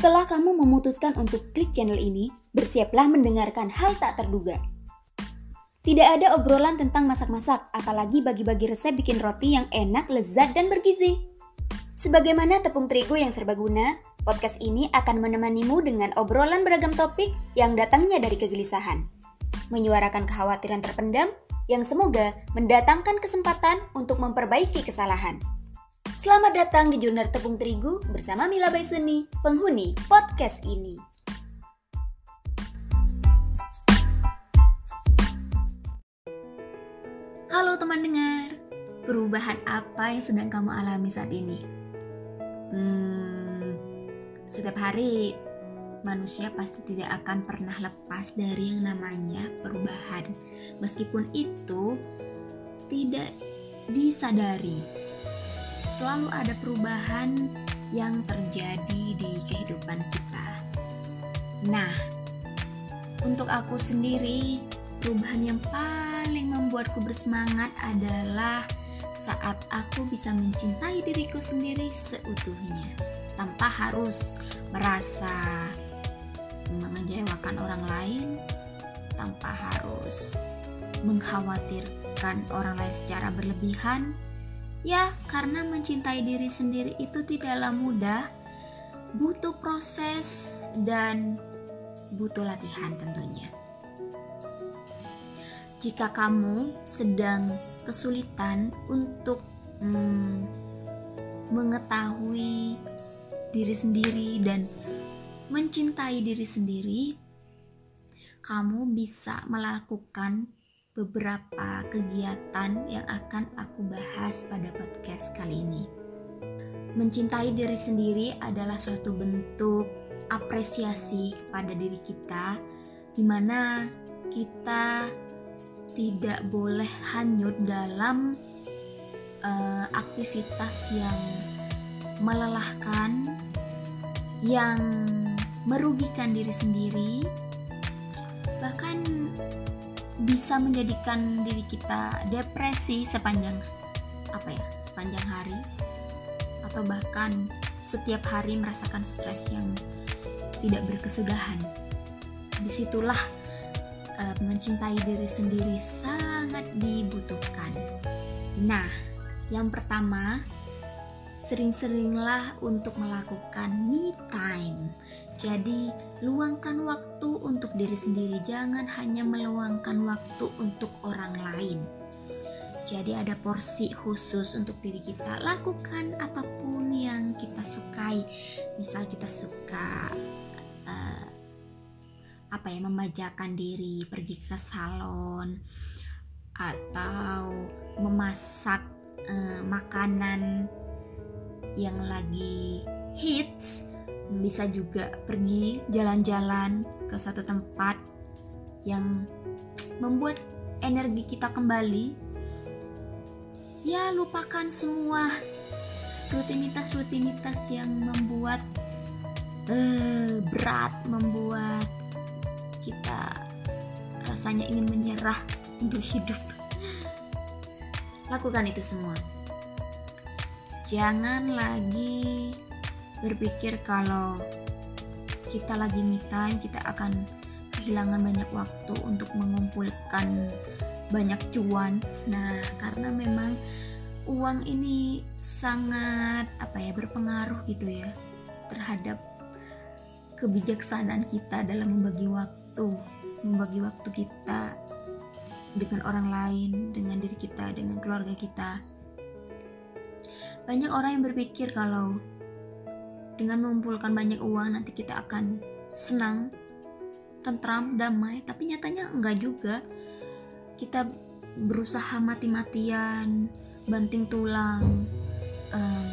Setelah kamu memutuskan untuk klik channel ini, bersiaplah mendengarkan hal tak terduga. Tidak ada obrolan tentang masak-masak, apalagi bagi-bagi resep bikin roti yang enak, lezat, dan bergizi. Sebagaimana tepung terigu yang serbaguna, podcast ini akan menemanimu dengan obrolan beragam topik yang datangnya dari kegelisahan. Menyuarakan kekhawatiran terpendam yang semoga mendatangkan kesempatan untuk memperbaiki kesalahan. Selamat datang di Jurnal Tepung Terigu bersama Mila Baisuni, penghuni podcast ini. Halo teman dengar, perubahan apa yang sedang kamu alami saat ini? Hmm, setiap hari manusia pasti tidak akan pernah lepas dari yang namanya perubahan, meskipun itu tidak disadari selalu ada perubahan yang terjadi di kehidupan kita. Nah, untuk aku sendiri, perubahan yang paling membuatku bersemangat adalah saat aku bisa mencintai diriku sendiri seutuhnya, tanpa harus merasa mengecewakan orang lain, tanpa harus mengkhawatirkan orang lain secara berlebihan, Ya, karena mencintai diri sendiri itu tidaklah mudah, butuh proses dan butuh latihan tentunya. Jika kamu sedang kesulitan untuk hmm, mengetahui diri sendiri dan mencintai diri sendiri, kamu bisa melakukan beberapa kegiatan yang akan aku bahas pada podcast kali ini. Mencintai diri sendiri adalah suatu bentuk apresiasi kepada diri kita, di mana kita tidak boleh hanyut dalam uh, aktivitas yang melelahkan, yang merugikan diri sendiri, bisa menjadikan diri kita depresi sepanjang apa ya sepanjang hari? Atau bahkan setiap hari merasakan stres yang tidak berkesudahan. Di situlah uh, mencintai diri sendiri sangat dibutuhkan. Nah yang pertama sering-seringlah untuk melakukan me time. Jadi, luangkan waktu untuk diri sendiri, jangan hanya meluangkan waktu untuk orang lain. Jadi, ada porsi khusus untuk diri kita. Lakukan apa pun yang kita sukai. Misal, kita suka uh, apa ya, memajakan diri, pergi ke salon, atau memasak uh, makanan yang lagi hits bisa juga pergi jalan-jalan ke suatu tempat yang membuat energi kita kembali. Ya lupakan semua rutinitas-rutinitas yang membuat uh, berat membuat kita rasanya ingin menyerah untuk hidup. Lakukan itu semua jangan lagi berpikir kalau kita lagi me time kita akan kehilangan banyak waktu untuk mengumpulkan banyak cuan. Nah karena memang uang ini sangat apa ya berpengaruh gitu ya terhadap kebijaksanaan kita dalam membagi waktu membagi waktu kita dengan orang lain dengan diri kita dengan keluarga kita banyak orang yang berpikir kalau dengan mengumpulkan banyak uang nanti kita akan senang, tentram, damai, tapi nyatanya enggak juga. Kita berusaha mati-matian, banting tulang, um,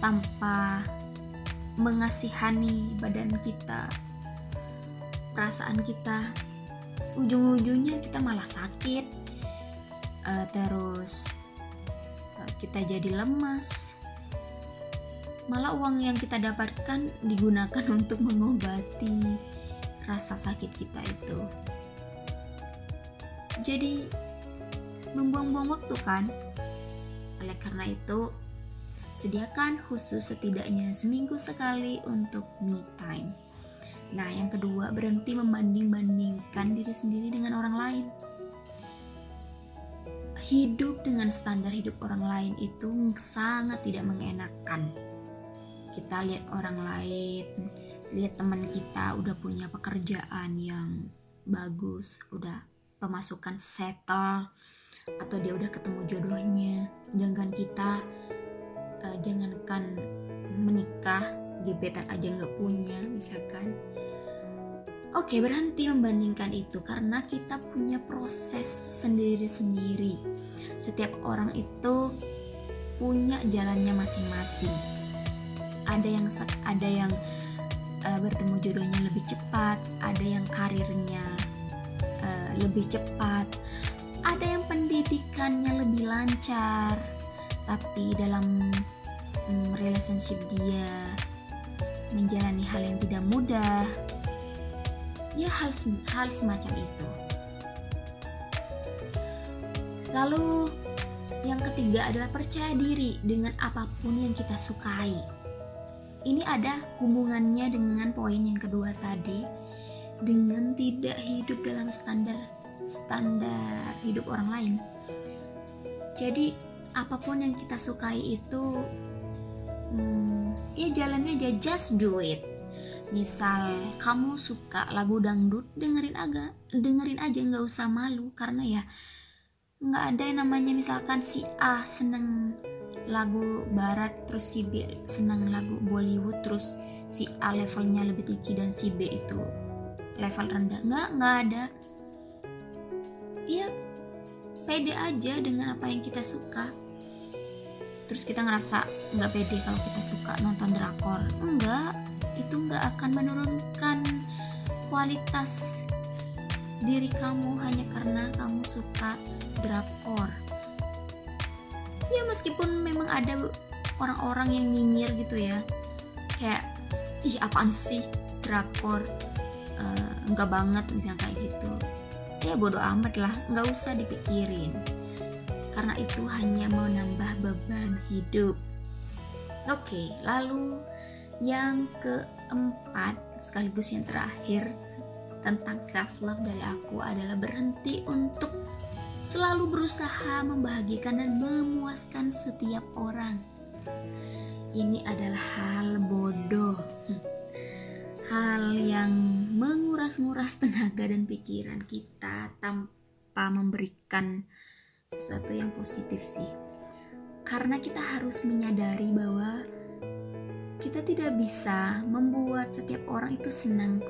tanpa mengasihani badan kita, perasaan kita. Ujung-ujungnya kita malah sakit, uh, terus kita jadi lemas. Malah uang yang kita dapatkan digunakan untuk mengobati rasa sakit kita itu. Jadi membuang-buang waktu kan? Oleh karena itu, Sediakan khusus setidaknya seminggu sekali untuk me time. Nah, yang kedua, berhenti membanding-bandingkan diri sendiri dengan orang lain. Hidup dengan standar hidup orang lain itu sangat tidak mengenakan. Kita lihat orang lain, lihat teman kita udah punya pekerjaan yang bagus, udah pemasukan settle, atau dia udah ketemu jodohnya, sedangkan kita uh, jangankan menikah gebetan aja nggak punya misalkan oke berhenti membandingkan itu karena kita punya proses sendiri-sendiri. Setiap orang itu punya jalannya masing-masing. Ada yang ada yang uh, bertemu jodohnya lebih cepat ada yang karirnya uh, lebih cepat ada yang pendidikannya lebih lancar tapi dalam um, relationship dia menjalani hal yang tidak mudah ya hal hal semacam itu. Lalu yang ketiga adalah percaya diri dengan apa pun yang kita sukai. Ini ada hubungannya dengan poin yang kedua tadi dengan tidak hidup dalam standar standar hidup orang lain. Jadi apa pun yang kita sukai itu hmm, ya jalannya aja just do it misal kamu suka lagu dangdut dengerin agak dengerin aja nggak usah malu. Karena ya nggak ada yang namanya misalkan si A seneng lagu barat terus si B seneng lagu Bollywood terus si A levelnya lebih tinggi dan si B itu level rendah. Nggak nggak ada. Ya pede aja dengan apa yang kita suka. Terus kita ngerasa nggak pede kalau kita suka nonton drakor. Enggak itu nggak akan menurunkan kualitas diri kamu hanya karena kamu suka drakor. Ya meskipun memang ada orang-orang yang nyinyir gitu ya. Kayak ih apaan sih drakor? Uh, enggak banget misalnya kayak gitu. Ya bodoh amat lah nggak usah dipikirin. Karena itu hanya menambah beban hidup. Oke, lalu yang keempat sekaligus yang terakhir tentang self love dari aku adalah berhenti untuk selalu berusaha membahagiakan dan memuaskan setiap orang. Ini adalah hal bodoh. Hal yang menguras-nguras tenaga dan pikiran kita tanpa memberikan sesuatu yang positif sih. Karena kita harus menyadari bahwa kita tidak bisa membuat setiap orang itu senang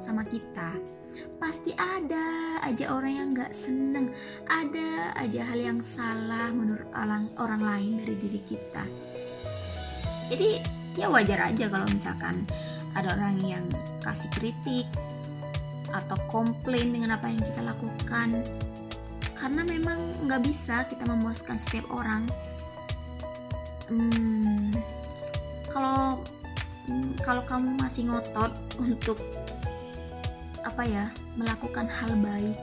sama kita. Pasti ada aja orang yang gak seneng, ada aja hal yang salah menurut orang, orang lain dari diri kita. Jadi ya wajar aja kalau misalkan ada orang yang kasih kritik atau komplain dengan apa yang kita lakukan karena memang nggak bisa kita memuaskan setiap orang hmm, kalau kalau kamu masih ngotot untuk apa ya melakukan hal baik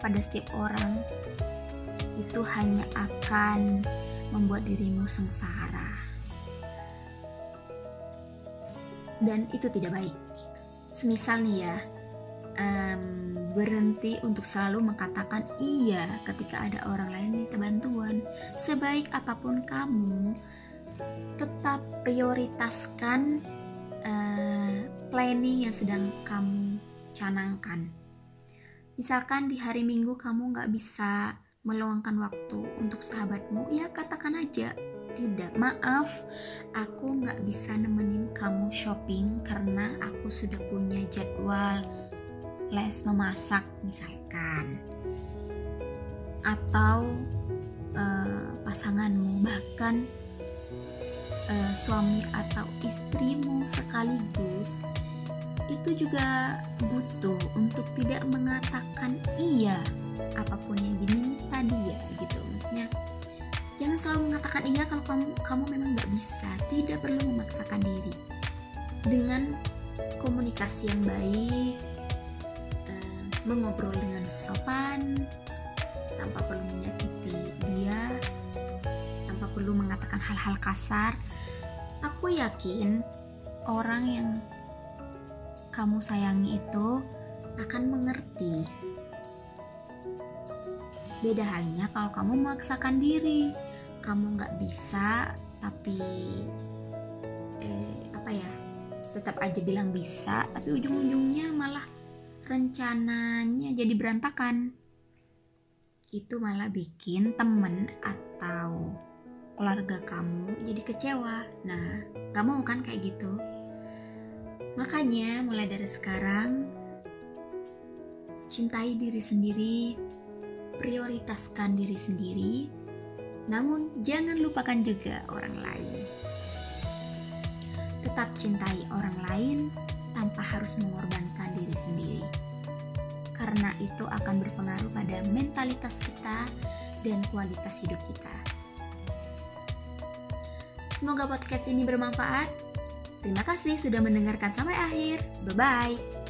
pada setiap orang itu hanya akan membuat dirimu sengsara. Dan itu tidak baik. Semisal nih ya um, berhenti untuk selalu mengatakan iya ketika ada orang lain minta bantuan. Sebaik apa pun kamu, tetap prioritaskan uh, planning yang sedang kamu canangkan. Misalkan di hari Minggu kamu nggak bisa meluangkan waktu untuk sahabatmu, ya katakan aja tidak maaf aku nggak bisa nemenin kamu shopping karena aku sudah punya jadwal les memasak misalkan. Atau uh, pasanganmu bahkan uh, suami atau istrimu sekaligus itu juga butuh untuk tidak mengatakan iya apa pun yang diminta dia gitu. Maksudnya jangan selalu mengatakan iya kalau kamu kamu memang nggak bisa tidak perlu memaksakan diri. Dengan komunikasi yang baik mengobrol dengan sopan tanpa perlu menyakiti dia tanpa perlu mengatakan hal-hal kasar. Aku yakin orang yang kamu sayangi itu akan mengerti. Beda halnya kalau kamu memaksakan diri, kamu nggak bisa, tapi eh, apa ya, tetap aja bilang bisa, tapi ujung-ujungnya malah rencananya jadi berantakan. Itu malah bikin temen atau keluarga kamu jadi kecewa. Nah, gak mau kan kayak gitu? Makanya mulai dari sekarang, cintai diri sendiri, prioritaskan diri sendiri, namun jangan lupakan juga orang lain. Tetap cintai orang lain tanpa harus mengorbankan diri sendiri. Karena itu akan berpengaruh pada mentalitas kita dan kualitas hidup kita. Semoga podcast ini bermanfaat. Terima kasih sudah mendengarkan sampai akhir. Bye bye.